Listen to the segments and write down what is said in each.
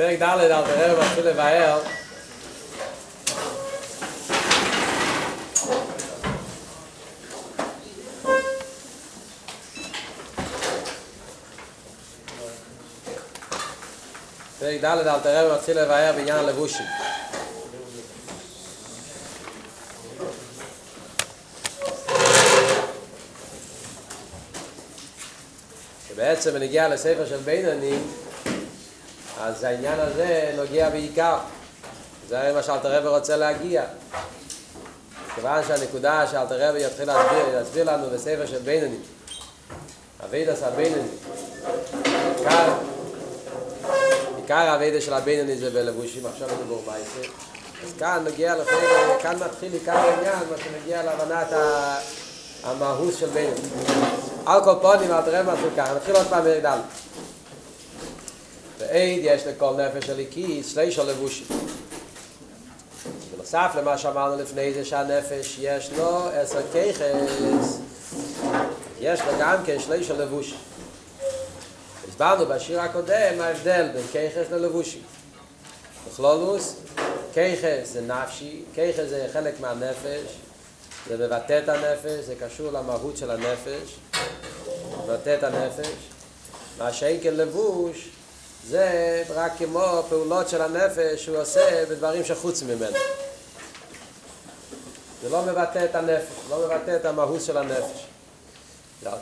פרק ד' אל תראה מתחיל לבאר פרק ד' אל תראה מתחיל לבאר בעניין הלבושים שבעצם בנגיע לספר של בינונים אז העניין הזה נוגע בעיקר. זה מה שאלתר רבי רוצה להגיע. כיוון שהנקודה שאלתר רבי יתחיל להסביר, להסביר לנו בספר של בינונים אבידס הבינונים עיקר עיקר האבידס של הבינונים זה בלבושים עכשיו בדיבור מייסר אז כאן נגיע לפני, כאן מתחיל עיקר העניין מה שנגיע להבנת המהות של בינונים על כל פונים אלתר רבי מתחיל כאן נתחיל עוד פעם מרדל ועד יש לכל נפש הליקי שליש הלבושים. בנוסף למה שאמרנו לפני זה שהנפש יש לו עשר כיחס, יש לו גם כן שליש הלבושים. הסברנו בשיר הקודם ההבדל בין כיחס ללבושים. בכלולוס, כיחס זה נפשי, כיחס זה חלק מהנפש, זה מבטא את הנפש, זה קשור למהות של הנפש, מבטא את הנפש. מה שאין כלבוש, זה רק כמו פעולות של הנפש שהוא עושה בדברים שחוץ ממנו. זה לא מבטא את הנפש, לא מבטא את המהות של הנפש.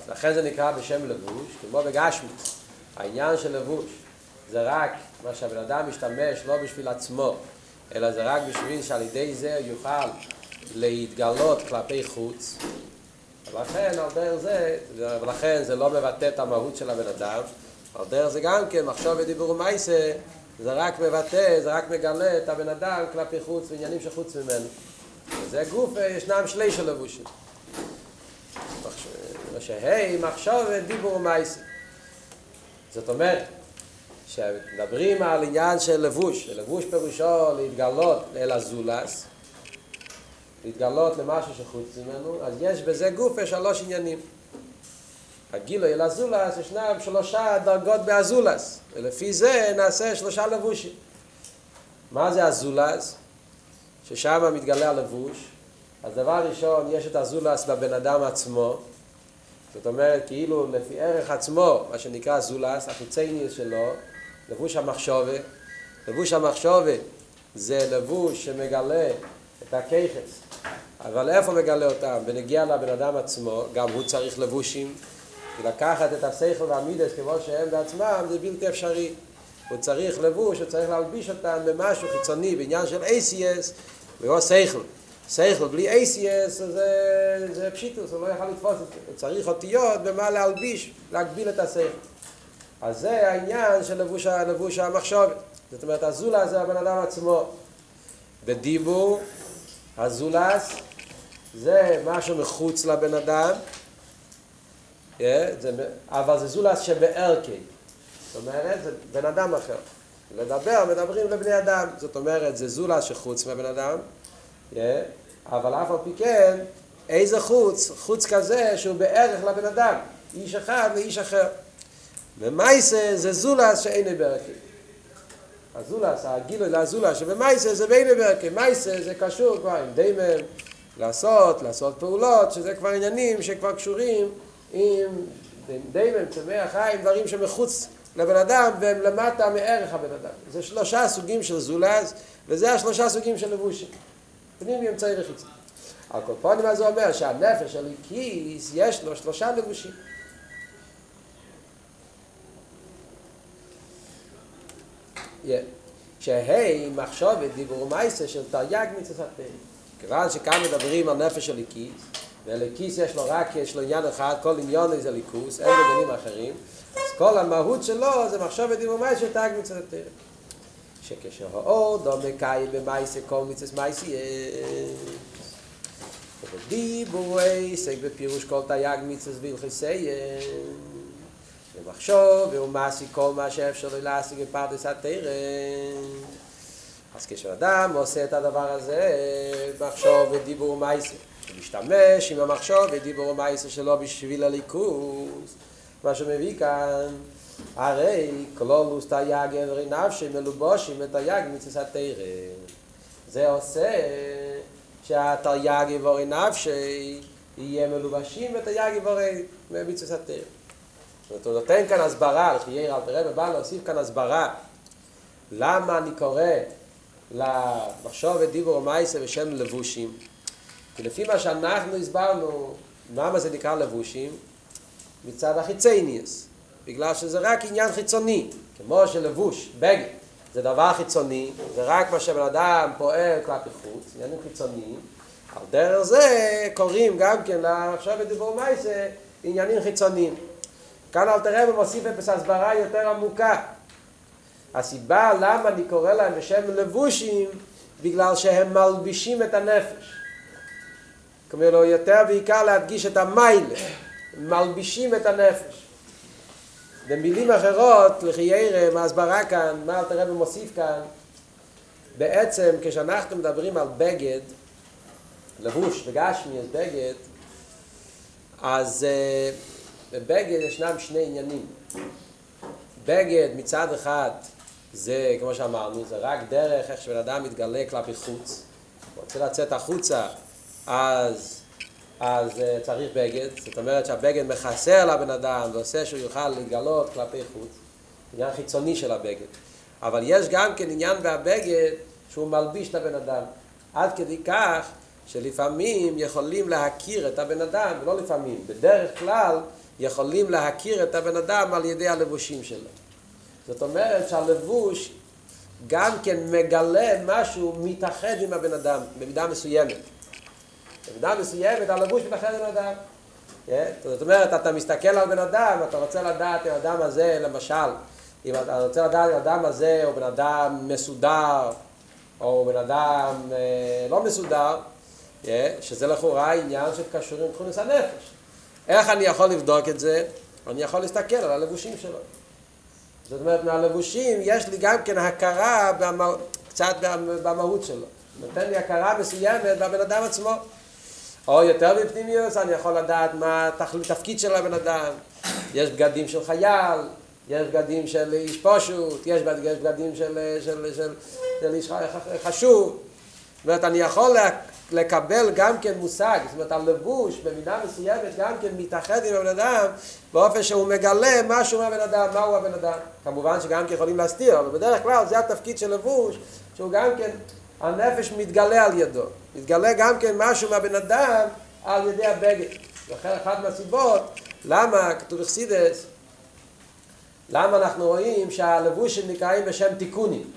לכן זה נקרא בשם לבוש, כמו בגשמית. העניין של לבוש זה רק מה שהבן אדם משתמש לא בשביל עצמו, אלא זה רק בשביל שעל ידי זה יוכל להתגלות כלפי חוץ. ולכן על דרך זה, ולכן זה לא מבטא את המהות של הבן אדם, דרך זה גם כן, מחשוב ודיבור ומייסה, זה רק מבטא, זה רק מגלה את הבן אדם כלפי חוץ ועניינים שחוץ ממנו. וזה גוף, ישנם שלי של לבושים. שהי, מחשוב ודיבור ומייסה. זאת אומרת, כשמדברים על עניין של לבוש, לבוש פירושו להתגלות אל הזולס, להתגלות למשהו שחוץ ממנו, אז יש בזה גוף שלוש עניינים. הגילוי אל הזולס ישנם שלושה דרגות באזולס, ולפי זה נעשה שלושה לבושים. מה זה הזולס? ששם מתגלה הלבוש. אז דבר ראשון, יש את הזולס בבן אדם עצמו, זאת אומרת, כאילו לפי ערך עצמו, מה שנקרא זולס, החיצייניוס שלו, לבוש המחשובה. לבוש המחשובה זה לבוש שמגלה את הכיחס. אבל איפה מגלה אותם? בנגיע לבן אדם עצמו, גם הוא צריך לבושים. ולקחת את השכל והמידס כמו שהם בעצמם זה בלתי אפשרי. הוא צריך לבוש, הוא צריך להלביש אותם במשהו חיצוני, בעניין של ACS, והוא שכל. שכל בלי ACS זה, זה פשיטוס, הוא לא יכול לתפוס את זה. הוא צריך אותיות במה להלביש, להגביל את השכל. אז זה העניין של לבוש, לבוש המחשבת. זאת אומרת, הזולה זה הבן אדם עצמו. בדיבור, הזולס זה משהו מחוץ לבן אדם, זה, אבל זה זולס שבערכי. זאת אומרת, זה בן אדם אחר. לדבר, מדברים לבני אדם. זאת אומרת, זה זולס שחוץ מהבן אדם, אבל אף על פי כן, איזה חוץ? חוץ כזה שהוא בערך לבן אדם. איש אחד ואיש אחר. ומייסה זה זולס שאין בערכי. הזולס, הגילוי לזולס שבמייסה זה בין בערכי. מייסה זה קשור כבר עם דיימם, לעשות, לעשות פעולות, שזה כבר עניינים שכבר קשורים עם דיימן, צמח חיים, דברים שמחוץ לבן אדם והם למטה מערך הבן אדם. זה שלושה סוגים של זולז, וזה השלושה סוגים של לבושים. פנימי אמצעי וחיצי. על כל פונים הזה אומר שהנפש של כיס יש לו שלושה לבושים. שהי מחשובת דיבור מייסה של תרי"ג מצוות כיוון שכאן מדברים על נפש של כיס, ולכיס יש לו רק, יש לו עניין אחד, כל עניון זה ליכוס, אין לו דנים אחרים, אז כל המהות שלו זה מחשב את דימומי שתג מצד התרם. שכשר האור דומה קאי במייסה כל מצד מייסה יש. ובדיבורי סג בפירוש כל תייג מצד וילכסי יש. ומחשוב והוא כל מה שאפשר לו להשיג בפרדס התרם. אז כשאדם עושה את הדבר הזה, מחשוב ודיבור מייסה. משתמש עם המחשוב ודיבור המייסה שלו בשביל הליכוס מה שמביא כאן הרי כלולוס תייג אברי נפשי מלובושים ותייג מצווה תרא. זה עושה שהתייג אברי נפשי יהיה מלובשים ותייג אברי מצווה תרא. זאת אומרת, הוא נותן כאן הסברה, לחייר אל תראה ובא להוסיף כאן הסברה למה אני קורא למחשוב ודיבור ומייסה בשם לבושים. כי לפי מה שאנחנו הסברנו, למה זה נקרא לבושים? מצד החיצייניאס. בגלל שזה רק עניין חיצוני, כמו שלבוש, בגד, זה דבר חיצוני, זה רק מה שבן אדם פועל כלפי חוץ, עניינים חיצוניים, על דרך זה קוראים גם כן עכשיו בדיבור מייסה עניינים חיצוניים. כאן אל תראה ומוסיף את הסברה יותר עמוקה. הסיבה למה אני קורא להם בשם לבושים, בגלל שהם מלבישים את הנפש. כלומר, יותר בעיקר להדגיש את המיילה, מלבישים את הנפש. במילים אחרות, לחיירה, מהסברה כאן, מה אלתר רבי מוסיף כאן, בעצם כשאנחנו מדברים על בגד, לבוש בגשמי, אז בגד, אז uh, בבגד ישנם שני עניינים. בגד מצד אחד זה, כמו שאמרנו, זה רק דרך איך שבן אדם מתגלה כלפי חוץ. הוא רוצה לצאת החוצה, אז אז uh, צריך בגד, זאת אומרת שהבגד מכסה על הבן אדם ועושה שהוא יוכל להתגלות כלפי חוץ, עניין חיצוני של הבגד. אבל יש גם כן עניין בהבגד שהוא מלביש את הבן אדם, עד כדי כך שלפעמים יכולים להכיר את הבן אדם, לא לפעמים, בדרך כלל יכולים להכיר את הבן אדם על ידי הלבושים שלו. זאת אומרת שהלבוש גם כן מגלה משהו מתאחד עם הבן אדם במידה מסוימת. במידה מסוימת הלבוש מתאחד עם אדם. זאת אומרת, אתה מסתכל על בן אדם, אתה רוצה לדעת אם האדם הזה, למשל, אם אתה רוצה לדעת אם האדם הזה הוא בן אדם מסודר, או בן אדם לא מסודר, שזה לכאורה עניין שקשור עם תכונס הנפש. איך אני יכול לבדוק את זה? אני יכול להסתכל על הלבושים שלו. זאת אומרת, מהלבושים יש לי גם כן הכרה במה, קצת במהות שלו. נותן לי הכרה מסוימת בבן אדם עצמו. או יותר בפנימיוס, אני יכול לדעת מה התפקיד של הבן אדם. יש בגדים של חייל, יש בגדים של איש פושוט, יש בגדים של, של, של, של איש חשוב. זאת אומרת, אני יכול לקבל גם כן מושג, זאת אומרת, הלבוש במידה מסוימת גם כן מתאחד עם הבן אדם באופן שהוא מגלה משהו מהבן אדם, מהו הבן אדם. כמובן שגם כן יכולים להסתיר, אבל בדרך כלל זה התפקיד של לבוש, שהוא גם כן, הנפש מתגלה על ידו. מתגלה גם כן משהו מהבן אדם על ידי הבגד. לכן אחת מהסיבות, למה, כתוב אכסידס, למה אנחנו רואים שהלבושים נקראים בשם תיקונים.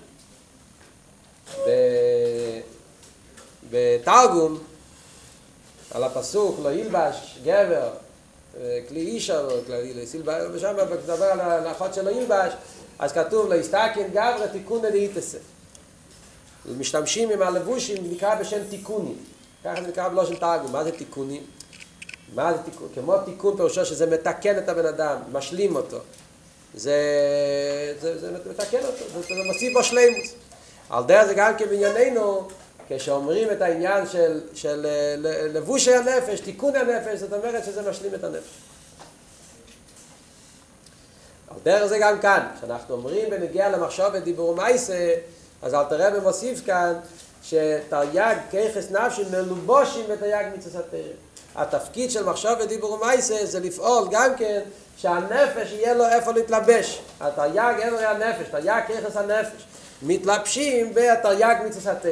בתרגום, על הפסוק, לא ילבש, גבר, אישה, כלי סילבש, ושם מדבר על האחות של לא ילבש, אז כתוב, לא יסתכן גברה תיקון דאיתסה. משתמשים עם הלבושים, נקרא בשם תיקונים. ככה זה נקרא בלושן תרגום. מה זה תיקונים? מה זה תיקון? כמו תיקון פירושו שזה מתקן את הבן אדם, משלים אותו. זה, זה, זה מתקן אותו, זה, זה מוסיף בו שלימוס. על דרך זה גם כבענייננו, כשאומרים את העניין של, של לבושי הנפש, תיקון הנפש, זאת אומרת שזה משלים את הנפש. על דרך זה גם כאן, כשאנחנו אומרים בנגיע למחשוב ודיבור מייסה, אז אל תראה ומוסיף כאן שתרי"ג ככס נפשי מלובושים בתרי"ג מצוות התרא. התפקיד של מחשוב ודיבור ומייסה זה לפעול גם כן שהנפש יהיה לו איפה להתלבש. התרי"ג אין הנפש, תרי"ג ככס הנפש. מתלבשים בתרי"ג מצוות התרא.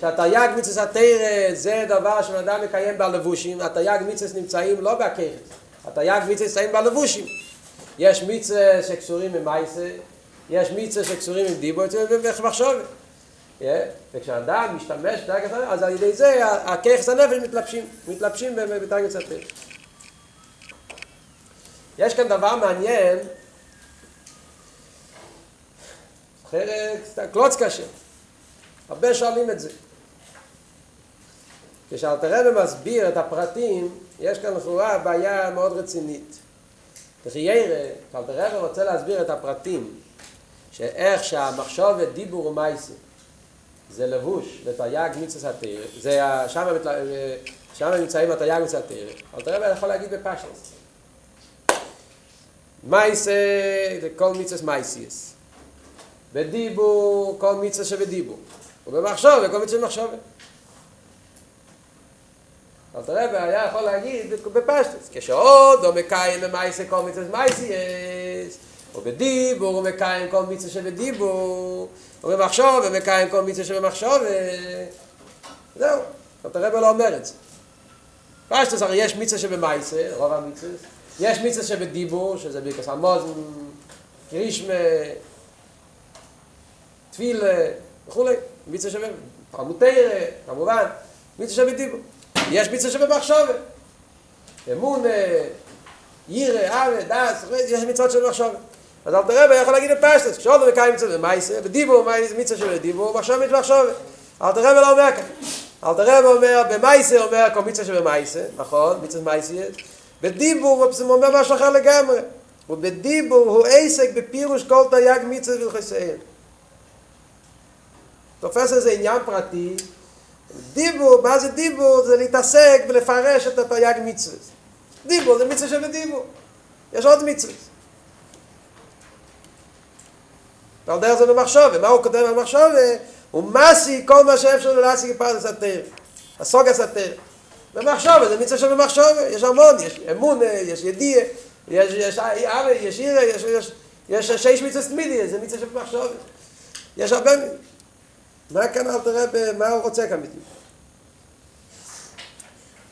שהתרי"ג מצוות התרא זה דבר שבן מקיים בלבושים, התרי"ג מצוות נמצאים לא בככס, התרי"ג מצוות נמצאים בלבושים. יש מצוות שקשורים מייסה, יש מיצה שקשורים עם דיבו, ומחשוב. וכשאדם משתמש בתרג הסנפש, אז על ידי זה הכיחס הנפש מתלבשים, מתלבשים בתרג הסנפש. יש כאן דבר מעניין, קלוץ קשה. הרבה שואלים את זה. כשאלתרבה מסביר את הפרטים, יש כאן לכאורה בעיה מאוד רצינית. וכי כשאלתרבה רוצה להסביר את הפרטים שאיך שהמחשוב ודיבור ומייסי זה לבוש לתרי"ג מצווה התרא, זה שם, שם נמצאים התרי"ג מצווה התרא, אבל תראה מה יכול להגיד בפשטוס. מייסה זה כל מצווה מייסיאס. בדיבור, כל מצווה שבדיבור. ובמחשוב, כל מצווה במחשוב. אז הרב היה יכול להגיד בפשטוס, כשעוד הוא מקיים במייסה כל מצווה ובדיבור הוא מקיים כל מצווה שבדיבור, ובמחשוב הוא מקיים כל מצווה שבמחשוב, זהו, אז הרב לא אומר את זה. פשטוס הרי יש מצווה שבמייסה, רוב המצווה, יש מצווה שבדיבור, שזה ביקס המוזן, קרישמה, תפילה, וכולי, מצווה שווה, פרמותירה, כמובן, מצווה שבדיבור. יש מצווה שבמחשובת. אמון, ירא, אבה, דס, יש מצוות של מחשובת. אז אל תראה, יכול להגיד בפשטס, כשעוד מקיים מצווה במייסה, בדיבור, מצווה של בדיבור, מחשובת מחשובת. אל תראה ולא אומר כאן. אל תראה ואומר, במייסה אומר כל מצווה שבמייסה, נכון, מצווה במייסה יש. בדיבור הוא אומר משהו אחר לגמרי. ובדיבור הוא עסק בפירוש כל תייג מצווה ולחסיין. תופס איזה עניין פרטי, דיבור, מה זה דיבור? זה להתעסק ולפרש את התייג מצווה. דיבור זה מצווה שבדיבור. יש עוד מצווה. ועל דרך זה במחשוב, ומה הוא כותב במחשוב? הוא מסי כל מה שאפשר להשיג פרדס התר. הסוג הסתר. במחשוב, זה מצווה שבמחשוב, יש המון, יש אמון, יש ידיע, יש יש יש עיר, יש יש יש שש מצווה תמידי, זה מצווה שבמחשוב. יש הרבה מה כאן אל תראה, מה הוא רוצה כאן בדיוק?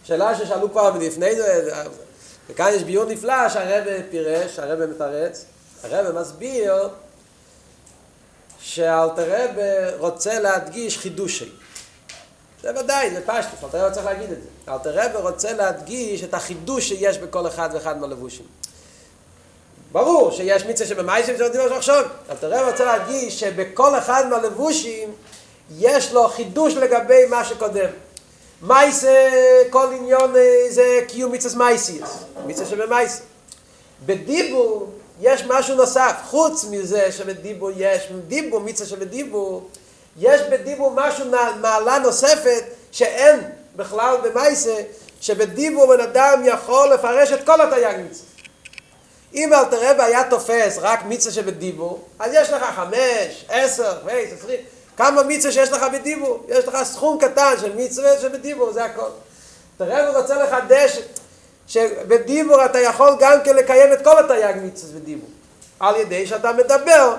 שאלה ששאלו כבר לפני זה, וכאן יש ביור נפלא שהרב פירש, הרב מתרץ, הרב מסביר שאלתרב רוצה להדגיש חידושי. זה ודאי, זה פשטוס, אלתרב צריך להגיד את זה. אלתרב רוצה להדגיש את החידוש שיש בכל אחד ואחד מהלבושים. ברור שיש מצווה שבמייסים זה דיבר עכשיו. אלתרב רוצה להדגיש שבכל אחד מהלבושים יש לו חידוש לגבי מה שקודם. מייס כל עניון זה קיום מצווה מייסיס, מצווה שבמייס. בדיבור יש משהו נוסף, חוץ מזה שבדיבור יש, דיבור, מצווה שבדיבור, יש בדיבור משהו מעלה נוספת שאין בכלל במייסה, שבדיבור בן אדם יכול לפרש את כל התייג מצווה. אם אל תראה היה תופס רק מצווה שבדיבור, אז יש לך חמש, עשר, וייס, עשרים, כמה מצווה שיש לך בדיבור, יש לך סכום קטן של מצווה שבדיבור, זה הכל. תראה, רוצה לחדש שבדיבור אתה יכול גם כן לקיים את כל התייג מצווה בדיבור, על ידי שאתה מדבר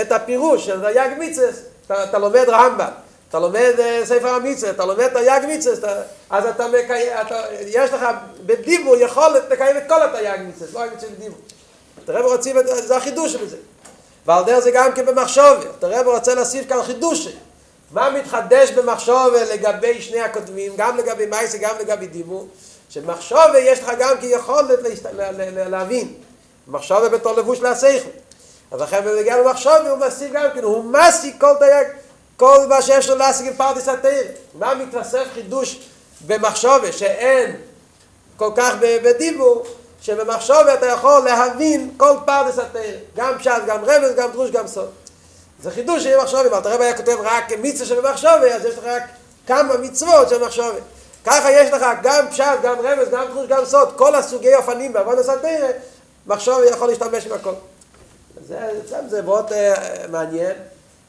את הפירוש של תייג מצווה, אתה, אתה לומד רמב"ם, אתה לומד ספר המצווה, אתה לומד תייג מצווה, אז אתה מקיים, אתה, יש לך בדיבור יכולת לקיים את כל התייג מצווה, לא רק מצווה בדיבור. תראה, רוצים, זה החידוש של זה. ועל דרך זה גם כן במחשובה. הרב רוצה להוסיף כאן חידוש. מה מתחדש במחשובה לגבי שני הקודמים, גם לגבי מייסה, גם לגבי דיבור? שבמחשובה יש לך גם כיכולת להבין. מחשובה בתור לבוש להסייך. אז לכן במגיע למחשבה הוא משיג גם כן, הוא משיג כל דייג, כל מה לו להשיג עם פרדס התורה. מה מתווסף חידוש במחשבה שאין כל כך בדיבור? שבמחשבה אתה יכול להבין כל פרדס התורה, גם פשט, גם רמז, גם דרוש, גם סוד. זה חידוש שיהיה מחשבה, אם אתה היה כותב רק מצווה של מחשבה, אז יש לך רק כמה מצוות של מחשבה. ככה יש לך גם פשט, גם רמז, גם דרוש, גם סוד, כל הסוגי אופנים בעבודת התורה, מחשוב יכול להשתמש עם הכל. זה, זה, זה מאוד uh, מעניין.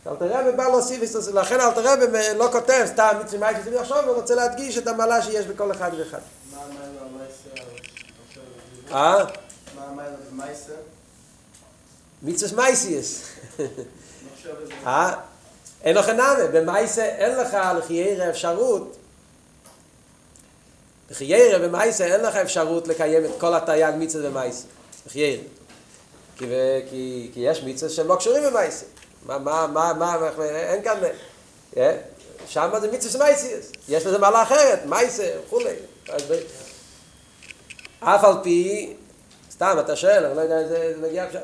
אלתרבה בא להוסיף, לכן אלתרבה לא כותב סתם מצווה מייס, הוא רוצה להדגיש את המעלה שיש בכל אחד ואחד. מה המיילה במייסר? מצווה מייסיאס. אה? אין לך נאמה, במייסה אין לך לחיירה אפשרות לחיירה במייסה אין לך אפשרות לקיים את כל התייג מצווה במייסה לחיירה כי, כי, כי יש מצווה שהם לא קשורים במייסה מה, מה, מה, מה, אין כאן שם זה מצווה מייסיאס יש לזה מעלה אחרת, מייסה וכולי. אף על פי, סתם אתה שואל, אני לא יודע, זה, זה מגיע פשט.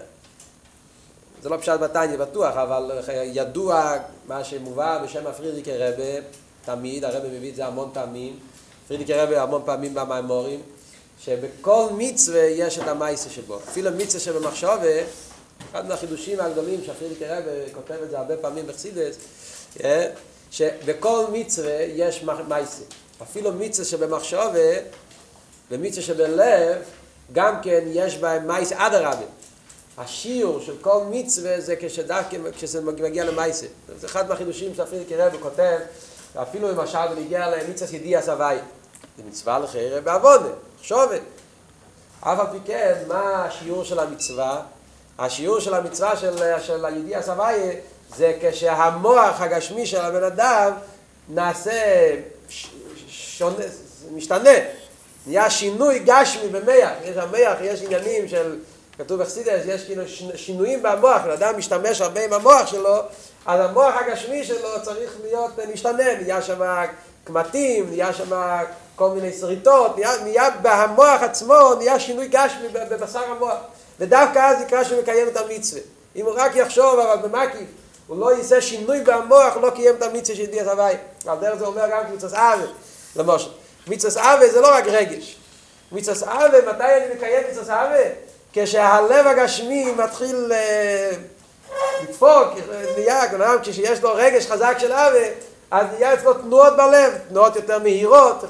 זה לא פשט בתניא בטוח, אבל ידוע מה שמובא בשם הפרידיקי רבה, תמיד, הרבה מביא את זה המון פעמים, פרידיקי רבה המון פעמים במימורים, שבכל מצווה יש את המייסה שבו. אפילו מצווה שבמחשבה, אחד מהחידושים הגדולים שהפרידיקי רבה כותב את זה הרבה פעמים בחסידס, שבכל מצווה יש מייסה. אפילו מצווה שבמחשבה, במצווה שבלב, גם כן יש בהם מייס עד הרבי. השיעור של כל מצווה זה כשדווקא, כשזה מגיע למייסה. זה אחד מהחידושים שאפילו כרב הוא כותב, אפילו השאר נגיע למצווה ידיע סבי. זה מצווה לחיירה בעבודה, חשובת. אף על פי כן, מה השיעור של המצווה? השיעור של המצווה של, של הידיע סבי זה כשהמוח הגשמי של הבן אדם נעשה שונה, משתנה. נהיה שינוי גשמי במח, יש המח, יש עניינים של, כתוב בחסידס, יש כאילו שינויים במוח, אם אדם משתמש הרבה עם המוח שלו, אז המוח הגשמי שלו צריך להיות משתנה, נהיה שם קמטים, נהיה שם כל מיני שריטות, נהיה, נהיה בהמוח עצמו, נהיה שינוי גשמי בבשר המוח. ודווקא אז יקרא שהוא מקיים את המצווה. אם הוא רק יחשוב, אבל במקיף, הוא לא יעשה שינוי במוח, הוא לא קיים את המצווה של ידיעת הוואי. על דרך זה אומר גם קבוצת אבי, למשל. מצווה אבי זה לא רק רגש. מצווה אבי, מתי אני מקיים מצווה אבי? כשהלב הגשמי מתחיל לדפוק, נהיה, כשיש לו רגש חזק של אבי, אז נהיה אצלו תנועות בלב, תנועות יותר מהירות,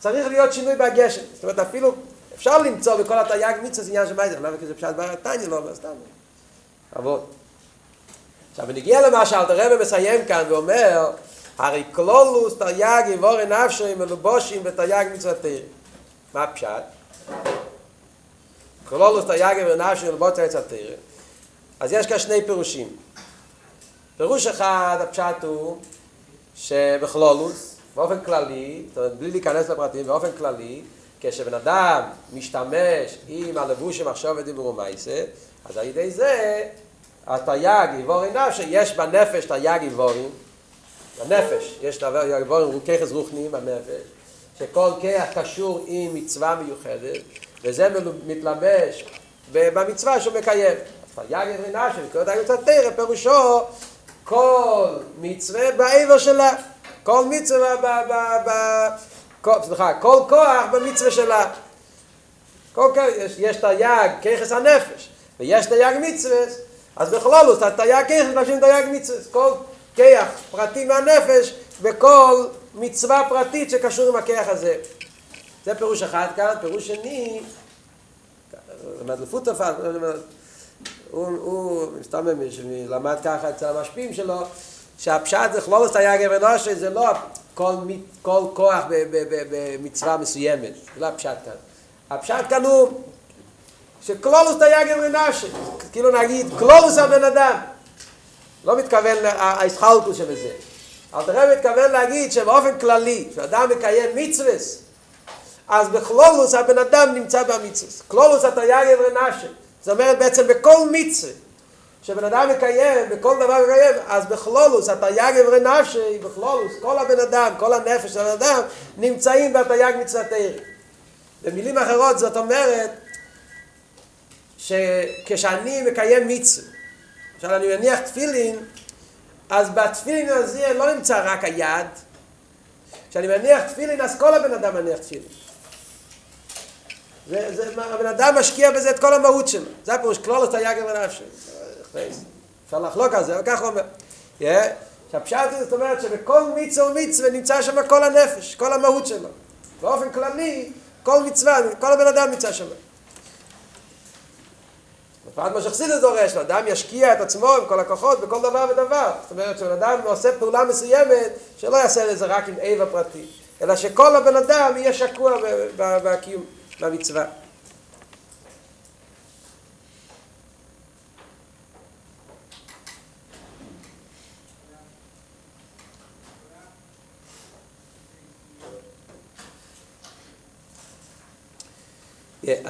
צריך להיות שינוי בגשם. זאת אומרת, אפילו אפשר למצוא בכל התייג מצווה עניין של מייזר, למה כזה פשט ברתניה לא אומר סתם. אבל, עכשיו, ונגיע למה שאלתר רבי מסיים כאן ואומר, הרי כלולוס תרי"ג יבורי נפשי מלובושים בתרי"ג מצוות תרא. מה הפשט? כלולוס תרי"ג יבורי נפשי מלובושים מצוות תרא. אז יש כאן שני פירושים. פירוש אחד, הפשט הוא שבכלולוס, באופן כללי, זאת אומרת, בלי להיכנס לפרטים, באופן כללי, כשבן אדם משתמש עם הלבוש של מחשוב ודיבור ומייסה, אז על ידי זה, התרי"ג יבורי נפשי, יש בנפש תרי"ג יבורים, בנפש, יש דבר, יבורים ככס רוחניים בנפש, שכל כיח קשור עם מצווה מיוחדת, וזה מתלבש במצווה שהוא מקיים. אז תרי"ג יבורי נפשי, וקורא תרי"ג מצוות תרא, פירושו כל מצווה בעבר שלה, כל מצווה ב... ב, ב כל, סליחה, כל כוח במצווה שלה. כל כוח, יש, יש תרי"ג ככס הנפש, ויש תרי"ג מצווה, אז בכלולוס, התרי"ג ככס מבקשים תרי"ג מצווה. כל כיח פרטי מהנפש בכל מצווה פרטית שקשור עם הכיח הזה. זה פירוש אחד כאן, פירוש שני, מדלפות תופעה, הוא, הוא, סתם למד ככה אצל המשפיעים שלו, שהפשט זה כלולוס תרי"ג ונושא, זה לא כל, כל כוח במצווה מסוימת, זה לא הפשט כאן. הפשט כאן הוא שכלולוס תרי"ג ונושא, כאילו נגיד כלולוס הבן אדם. לא מתכוון להסחלקוס שבזה. אל תראה מתכוון להגיד שבאופן כללי, כשאדם מקיים מצווס, אז בכלולוס הבן אדם נמצא במצווס. כלולוס התרי"ג ונושא. זאת אומרת בעצם בכל מצווה. שבן אדם מקיים, בכל דבר מקיים, אז בכלולוס, התרי"ג אברי נפשי, בכלולוס, כל הבן אדם, כל הנפש של הבן אדם, נמצאים בתרי"ג מצוות תרא. במילים אחרות זאת אומרת, שכשאני מקיים מצווה, עכשיו אני מניח תפילין, אז בתפילין הזה לא נמצא רק היד, כשאני מניח תפילין, אז כל הבן אדם מניח תפילין. זה, זה, הבן אדם משקיע בזה את כל המהות שלו. זה הפירוש, כלולוס תרי"ג אברי נפשי. אפשר לחלוק על זה, אבל ככה אומר. פשטתי זאת אומרת שבכל מצווה ומצווה נמצא שם כל הנפש, כל המהות שלו. באופן כללי, כל מצווה, כל הבן אדם נמצא שם. בפרט מה שחסידס דורש, אדם ישקיע את עצמו עם כל הכוחות בכל דבר ודבר. זאת אומרת שבן אדם עושה פעולה מסוימת, שלא יעשה את זה רק עם איבה פרטי, אלא שכל הבן אדם יהיה שקוע בקיום, במצווה.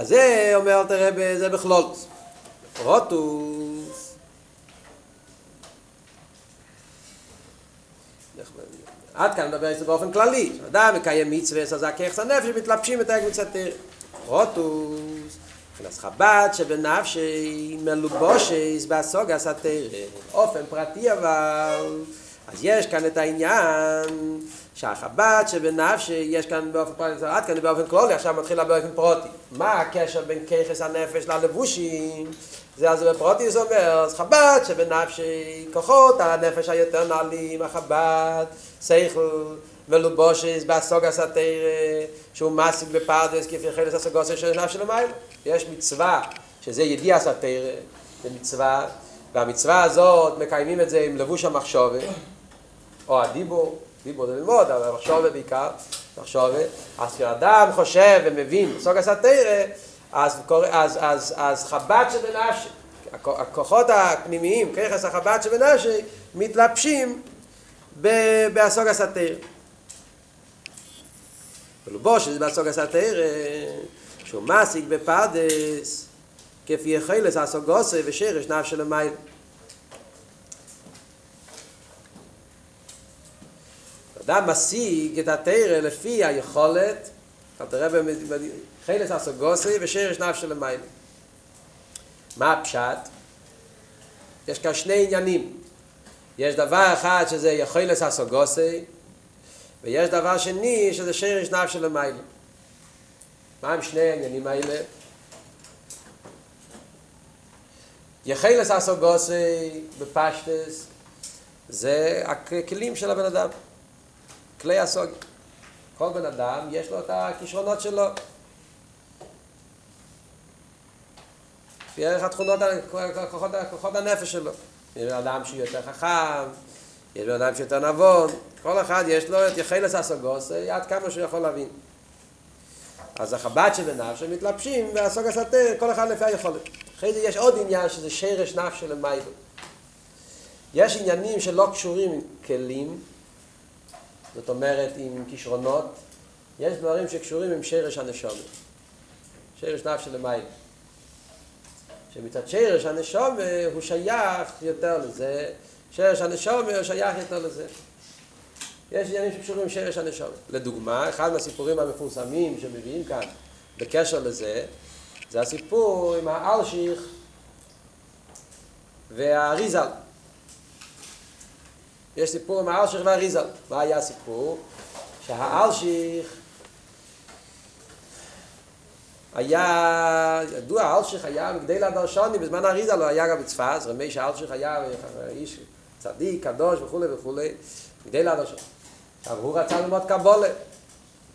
אז זה אומר תראה, זה בכלולוס. רוטוס. עד כאן מדבר על באופן כללי. אדם מקיים מצווה, אז הכיחס הנפש מתלבשים את הקבוצת רוטוס. מבחינת חב"ד שבנפשי מלובושס בהסוגס התרא. אופן פרטי אבל. אז יש כאן את העניין שהחב"ד שבנפשי יש כאן באופן פרטי, עד כאן באופן כלולי, עכשיו מתחילה באופן פרוטי. מה הקשר בין ככס הנפש ללבושים? זה אז בפרוטי זה אומר, אז חב"ד שבנפשי כוחות הנפש היותר נעלים, החב"ד, שכל ולובושס בהסוגס התרא, שהוא מסיק בפרדס כפי חלס הסוגוסי של נפש למעלה. יש מצווה שזה ידיע סתר, זה מצווה, והמצווה הזאת מקיימים את זה עם לבוש המחשובה, או הדיבור, דיבור זה ללמוד, אבל המחשובה בעיקר, מחשובה, אז כשאדם חושב ומבין סוג הסתר, אז, אז, אז, אז חב"ד שבנפשי, הכוחות הפנימיים, ככס החב"ד שבנפשי, מתלבשים בסוג הסתר. ולבוש זה בסוג הסתר, שהוא מסיק בפרדס, כפי יחילס הסוגוסי ושרש נפש של המייל. אדם משיג את התרא לפי היכולת, אתה תראה בחילס הסוגוסי ושרש נפש של המייל. מה הפשט? יש כאן שני עניינים. יש דבר אחד שזה יכולס הסוגוסי, ויש דבר שני שזה שרש נפש של המייל. מה הם שני העניינים האלה? יחילס אסוגוסי בפשטס זה הכלים של הבן אדם, כלי הסוג. כל בן אדם יש לו את הכישרונות שלו. לפי ערך התכונות, כוחות, כוחות הנפש שלו. יש בן אדם שהוא יותר חכם, יש בן אדם שיותר נבון, כל אחד יש לו את יחילס אסוגוסי עד כמה שהוא יכול להבין. אז החב"ד שבנפש הם מתלבשים והסוג הסתר, כל אחד לפי היכולת. אחרי זה יש עוד עניין שזה שרש נפש של המייבו. יש עניינים שלא קשורים כלים, זאת אומרת עם כישרונות, יש דברים שקשורים עם שרש הנשומת. שרש נפש המייבו. שמצד שרש הנשומת הוא שייך יותר לזה, שרש הנשומת הוא שייך יותר לזה. יש עניינים שקשורים עם שרש הנשומת. לדוגמה, אחד מהסיפורים המפורסמים שמביאים כאן בקשר לזה, זה הסיפור עם האלשיך והאריזל. יש סיפור עם האלשיך והאריזל. מה היה הסיפור? שהאלשיך היה, ידוע, האלשיך היה מגדל הדרשני, בזמן האריזל היה גם בצפת, רמי שהאלשיך היה איש צדיק, קדוש וכולי וכולי, מגדל הדרשני. עכשיו הוא רצה ללמוד קבולה.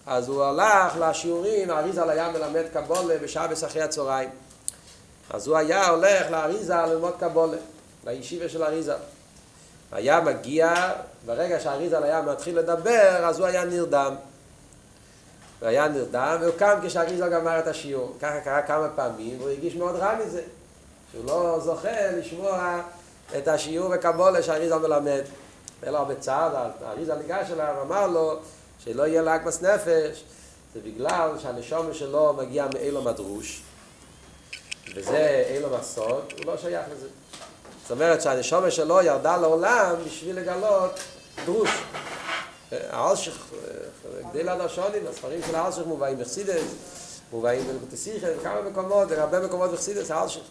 אז הוא הלך לשיעורים, האריזה היה מלמד קבולה בשעה בסחי הצהריים. אז הוא היה הולך לאריזה ללמוד קבולה, לישיבה של אריזה. היה מגיע, ברגע שהאריזה היה מתחיל לדבר, אז הוא היה נרדם. הוא היה נרדם, והוא קם כשהאריזה גמר את השיעור. ככה קרה כמה פעמים, והוא הרגיש מאוד רע מזה. שהוא לא זוכה לשמוע את השיעור וקבולה שהאריזה מלמד. היה לו הרבה צער, האריזה ניגש אליו, אמר לו, שלא יהיה לעגמס נפש, זה בגלל שהנשום שלו מגיע מאילום הדרוש, וזה אילום הסוד, הוא לא שייך לזה. זאת אומרת שהנשום שלו ירדה לעולם בשביל לגלות דרוש. האלשיך, כדי ליד השונים, הספרים של האלשיך מובאים בחסידס, מובאים בלקוטסיכם, כמה מקומות, הרבה מקומות בחסידס, האלשיך.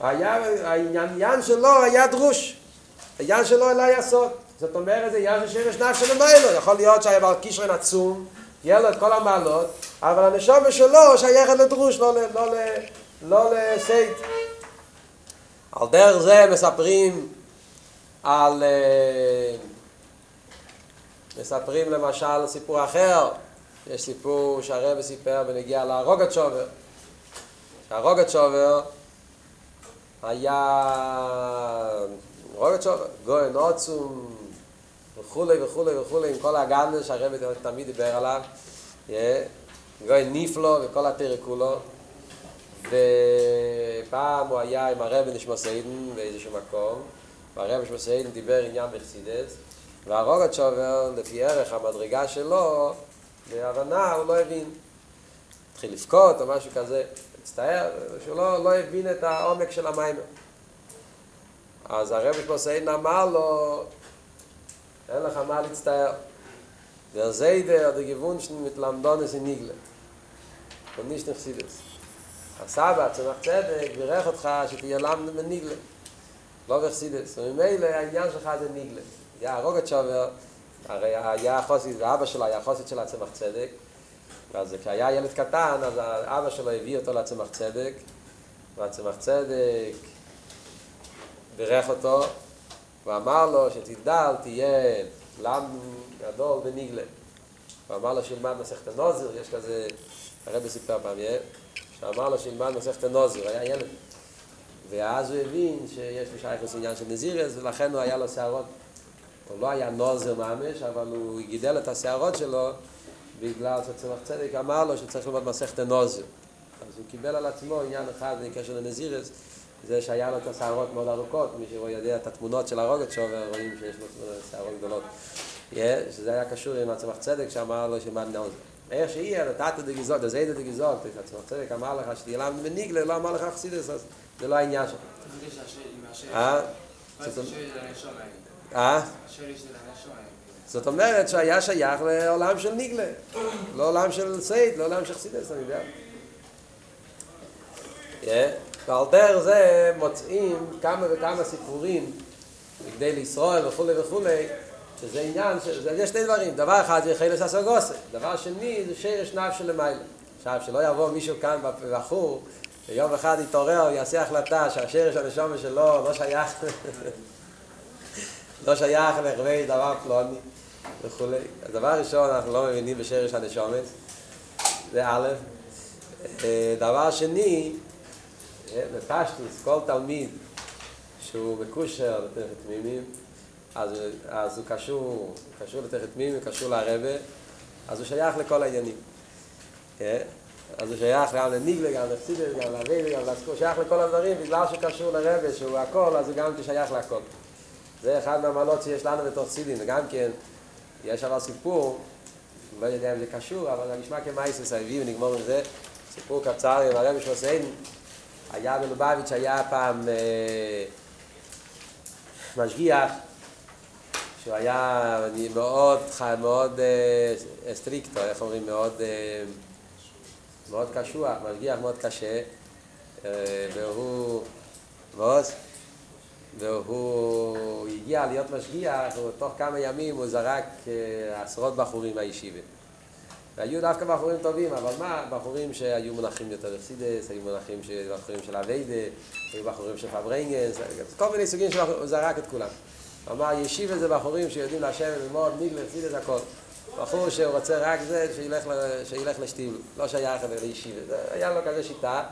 העניין שלו היה דרוש. העניין שלו לא היה סוד. זאת אומרת, זה עניין של שרש נפש של המיילו. יכול להיות שהיה בעל קישרן עצום, יהיה לו את כל המעלות, אבל הנשום שלו שייכת לדרוש, לא, לא, לא לסייט. על דרך זה מספרים על... מספרים למשל סיפור אחר, יש סיפור שהרבא סיפר ונגיע להרוגת שובר. שהרוגת שובר היה רוגת שובר, גוי נוצום, וכולי וכולי וכולי, עם כל הגנדל שהרבי תמיד דיבר עליו, גוי ניפלו וכל התרא ופעם הוא היה עם הרבי נשמע סיידן באיזשהו מקום, והרבי נשמע סיידן דיבר עניין בחסידס, והרוגת שובר, לפי ערך המדרגה שלו, בהבנה הוא לא הבין. התחיל לבכות או משהו כזה, הצטער, שהוא לא, לא הבין את העומק של המיימר. אז הרב פוסיין אמר לו, אין לך מה להצטער. oder gewünschen mit Lamdonis in Nigle. Und nicht in Chsidis. הסבא, צמח צדק, בירך אותך שתהיה למד בניגלה. לא בחסידס. וממילא העניין שלך זה ניגלה. היה הרוגת שובר, הרי היה חוסית, ואבא שלו היה חוסית של הצמח צדק. אז כשהיה ילד קטן, אז האבא שלו הביא אותו לצמח צדק. והצמח צדק בירך אותו, ואמר לו שתגדל תהיה לם גדול בניגלה. ואמר לו שילמד מסכת הנוזר, יש כזה, הרבי סיפר פעם, שאמר לו שילמד מסכת הנוזר, היה ילד. ואז הוא הבין שיש לו שייכוס עניין של נזירס, ולכן הוא היה לו שערות. הוא לא היה נוזר ממש, אבל הוא גידל את השערות שלו בגלל שצמח צדק אמר לו שצריך ללמוד מסכת הנוזר. אז הוא קיבל על עצמו עניין אחד בקשר לנזירס, זה שהיה לו את השערות מאוד ארוכות, מי שיודע את התמונות של הרוגת שלו, רואים שיש לו שערות גדולות. שזה היה קשור עם הצמח צדק שאמר לו שמד נוזר. איך שיהיה, נתת דגיזות, אז איזה דגיזות, הצמח צדק אמר לך שתהיה להם מניגלה, לא אמר לך חסידס, אז זה לא העניין שלו. אה? אה? זאת אומרת שהיה שייך לעולם של ניגלה, לא עולם של סייד, לא עולם של חסידס, אני יודע. ועל דרך זה מוצאים כמה וכמה סיפורים כדי לישראל וכולי וכולי, שזה עניין, שזה, יש שני דברים, דבר אחד זה חילס הסוגוסה, דבר שני זה שרש נפש של למעלה. עכשיו, שלא יבוא מישהו כאן בחור, ויום אחד יתעורר, יעשה החלטה שהשרש הנשומה שלו לא שייך, לא שייך לחווי דבר פלוני וכולי. אז דבר ראשון, אנחנו לא מבינים בשרש הנשומת, זה א', דבר שני, בפשטוס, כל תלמיד שהוא מקושר לתכת תמימים, אז, אז הוא קשור, קשור לתכת תמימים, קשור לרבה, אז הוא שייך לכל העניינים. אז הוא שייך גם לניגלה, גם לחסידס, גם לרבה, גם לסקור, שייך לכל הדברים, בגלל שהוא קשור לרבה, שהוא הכל, אז הוא גם שייך לכל. זה אחד מהמעלות שיש לנו בתוך סידים, וגם כן, יש אבל סיפור, לא יודע אם זה קשור, אבל נשמע כמייסס, האביב ונגמור עם זה, סיפור קצר עם הרבי שעושה היה בלובביץ' היה פעם אה, משגיח שהוא היה מאוד, מאוד אה, strict, איך אומרים, מאוד, אה, מאוד קשוח, משגיח מאוד קשה אה, והוא, מאוד, והוא הגיע להיות משגיח ותוך כמה ימים הוא זרק אה, עשרות בחורים מהישיבה והיו דווקא בחורים טובים, אבל מה, בחורים שהיו מונחים יותר חסידות, היו מונחים של בחורים של עבודה, היו בחורים של פברנגס, כל מיני סוגים שהוא זרק את כולם. הוא אמר, ישיבה זה בחורים שיודעים לשבת ללמוד, מיגלה, אקסידס, הכל. בחור שהוא רוצה רק זה, שילך, שילך לשתיל, לא שייך לישיבה. זה היה לו כזה שיטה,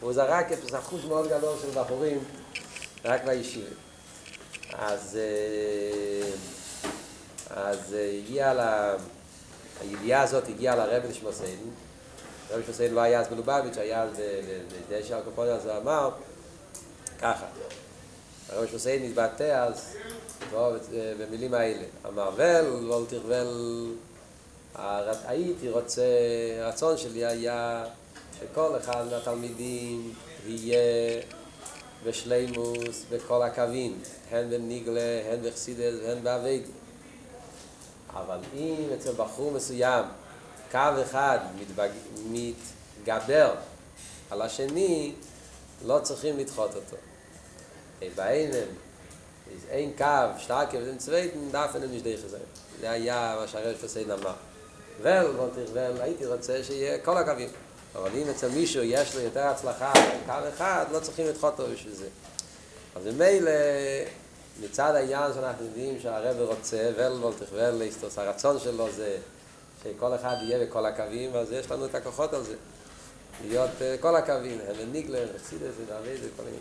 והוא זרק את אחוז מאוד גדול של בחורים רק בישיבה. אז, אז הגיע ל... הידיעה הזאת הגיעה לרבי נשמוסיין, רבי נשמוסיין לא היה אז בלובביץ', היה אז בדשא הקופוניה, אז הוא אמר ככה, הרבי נשמוסיין התבטא אז במילים האלה, אמר ול, לא תכבל, הייתי רוצה, הרצון שלי היה שכל אחד מהתלמידים יהיה בשלימוס בכל הקווים, הן בניגלה, הן בחסידס והן באביידה. אבל אם אצל בחור מסוים קו אחד מתבג... מתגבר על השני, לא צריכים לדחות אותו. באינם, אין קו, שטרקה וזה צווייטן, דאפן הם משדי חזרים. זה היה מה שהרש פסיין אמר. ול, וולטר ול, הייתי רוצה שיהיה כל הקווים. אבל אם אצל מישהו יש לו יותר הצלחה, קו אחד, לא צריכים לדחות אותו בשביל זה. אז במילא, מצד העניין שאנחנו יודעים שהרב רוצה ולבול תכבל להסתוס, הרצון שלו זה שכל אחד יהיה בכל הקווים, אז יש לנו את הכוחות על זה. להיות כל הקווים, הם ניגלר, חסידס, ודאבי, זה כל מיני